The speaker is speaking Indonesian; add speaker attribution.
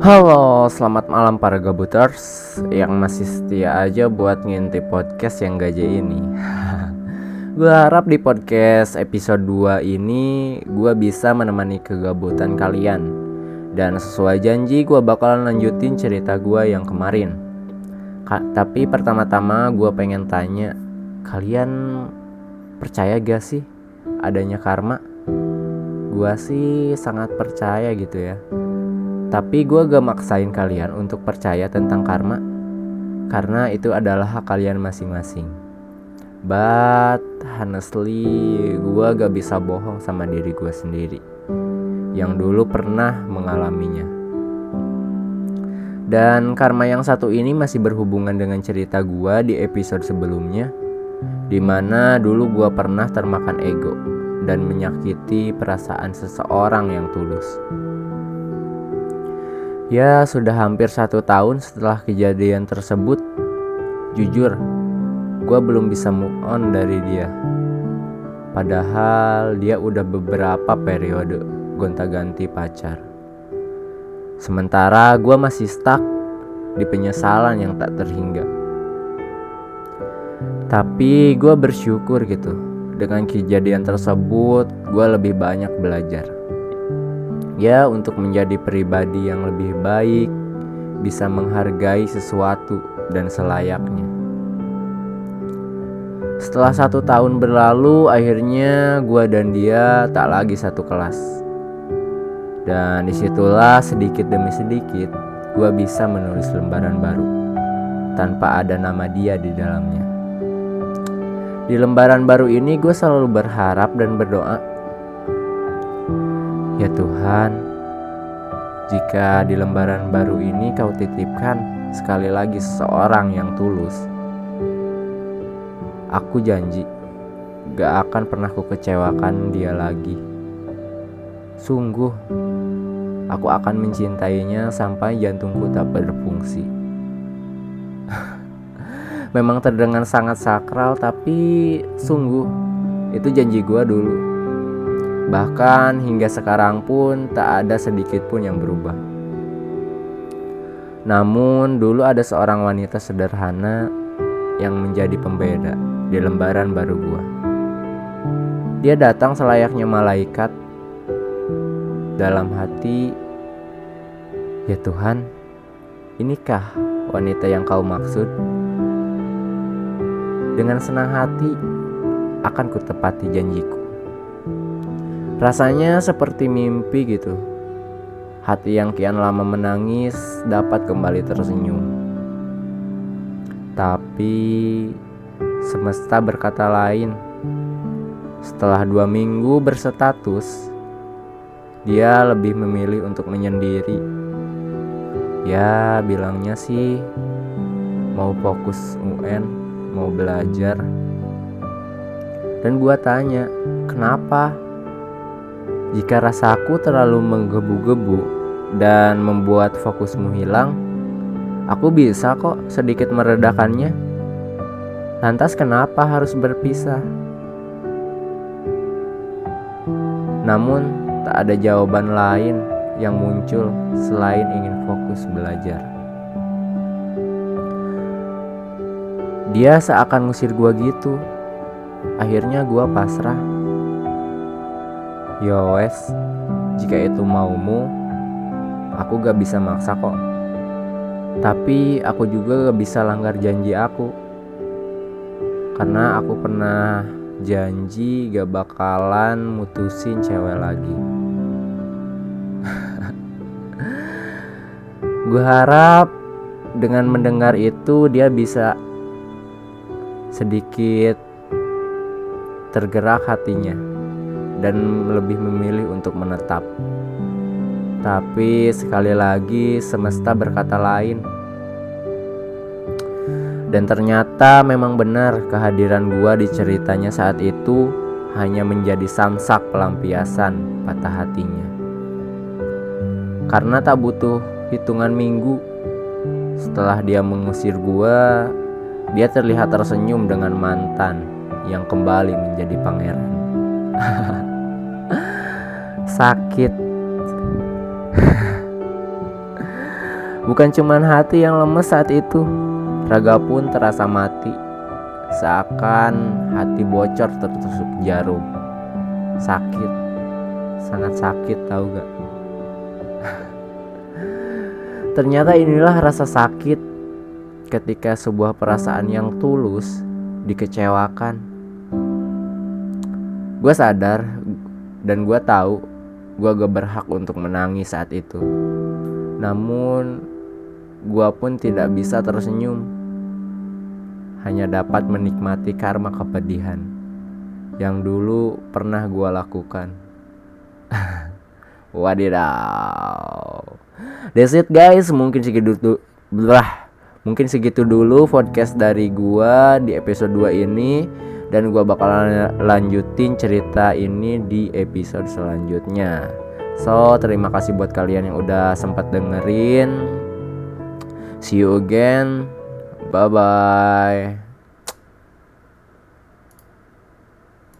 Speaker 1: Halo, selamat malam para gabuters yang masih setia aja buat ngintip podcast yang gaje ini. gue harap di podcast episode 2 ini gue bisa menemani kegabutan kalian. Dan sesuai janji gue bakalan lanjutin cerita gue yang kemarin. Ka tapi pertama-tama gue pengen tanya, kalian percaya gak sih adanya karma? Gue sih sangat percaya gitu ya tapi gue gak maksain kalian untuk percaya tentang karma. Karena itu adalah hak kalian masing-masing. But honestly gue gak bisa bohong sama diri gue sendiri. Yang dulu pernah mengalaminya. Dan karma yang satu ini masih berhubungan dengan cerita gue di episode sebelumnya Di mana dulu gue pernah termakan ego Dan menyakiti perasaan seseorang yang tulus Ya, sudah hampir satu tahun setelah kejadian tersebut. Jujur, gue belum bisa move on dari dia. Padahal dia udah beberapa periode gonta-ganti pacar. Sementara gue masih stuck di penyesalan yang tak terhingga. Tapi gue bersyukur gitu. Dengan kejadian tersebut, gue lebih banyak belajar ya untuk menjadi pribadi yang lebih baik, bisa menghargai sesuatu dan selayaknya. Setelah satu tahun berlalu, akhirnya gue dan dia tak lagi satu kelas. Dan di situlah sedikit demi sedikit gue bisa menulis lembaran baru tanpa ada nama dia di dalamnya. Di lembaran baru ini gue selalu berharap dan berdoa Ya Tuhan, jika di lembaran baru ini kau titipkan sekali lagi seseorang yang tulus, aku janji gak akan pernah ku kecewakan dia lagi. Sungguh, aku akan mencintainya sampai jantungku tak berfungsi. Memang terdengar sangat sakral, tapi sungguh itu janji gua dulu. Bahkan hingga sekarang pun tak ada sedikit pun yang berubah. Namun dulu ada seorang wanita sederhana yang menjadi pembeda di lembaran baru gua. Dia datang selayaknya malaikat dalam hati, "Ya Tuhan, inikah wanita yang kau maksud?" Dengan senang hati akan kutepati janjiku. Rasanya seperti mimpi gitu. Hati yang kian lama menangis dapat kembali tersenyum. Tapi semesta berkata lain. Setelah dua minggu berstatus, dia lebih memilih untuk menyendiri. Ya, bilangnya sih mau fokus UN, mau belajar. Dan gua tanya, kenapa? Jika rasaku terlalu menggebu-gebu dan membuat fokusmu hilang, aku bisa kok sedikit meredakannya. Lantas kenapa harus berpisah? Namun tak ada jawaban lain yang muncul selain ingin fokus belajar. Dia seakan ngusir gua gitu. Akhirnya gua pasrah. Yo wes, jika itu maumu, aku gak bisa maksa kok. Tapi aku juga gak bisa langgar janji aku. Karena aku pernah janji gak bakalan mutusin cewek lagi. Gue harap dengan mendengar itu dia bisa sedikit tergerak hatinya dan lebih memilih untuk menetap. Tapi sekali lagi semesta berkata lain. Dan ternyata memang benar kehadiran gua di ceritanya saat itu hanya menjadi samsak pelampiasan patah hatinya. Karena tak butuh hitungan minggu setelah dia mengusir gua, dia terlihat tersenyum dengan mantan yang kembali menjadi pangeran. sakit Bukan cuman hati yang lemes saat itu, raga pun terasa mati. Seakan hati bocor tertusuk jarum. Sakit, sangat sakit tahu gak? Ternyata inilah rasa sakit ketika sebuah perasaan yang tulus dikecewakan. Gue sadar dan gue tahu gue gak berhak untuk menangis saat itu. Namun gue pun tidak bisa tersenyum. Hanya dapat menikmati karma kepedihan yang dulu pernah gue lakukan. Wadidaw. That's it guys, mungkin segitu belah. Mungkin segitu dulu podcast dari gua di episode 2 ini dan gua bakalan lanjutin cerita ini di episode selanjutnya. So, terima kasih buat kalian yang udah sempat dengerin. See you again. Bye bye.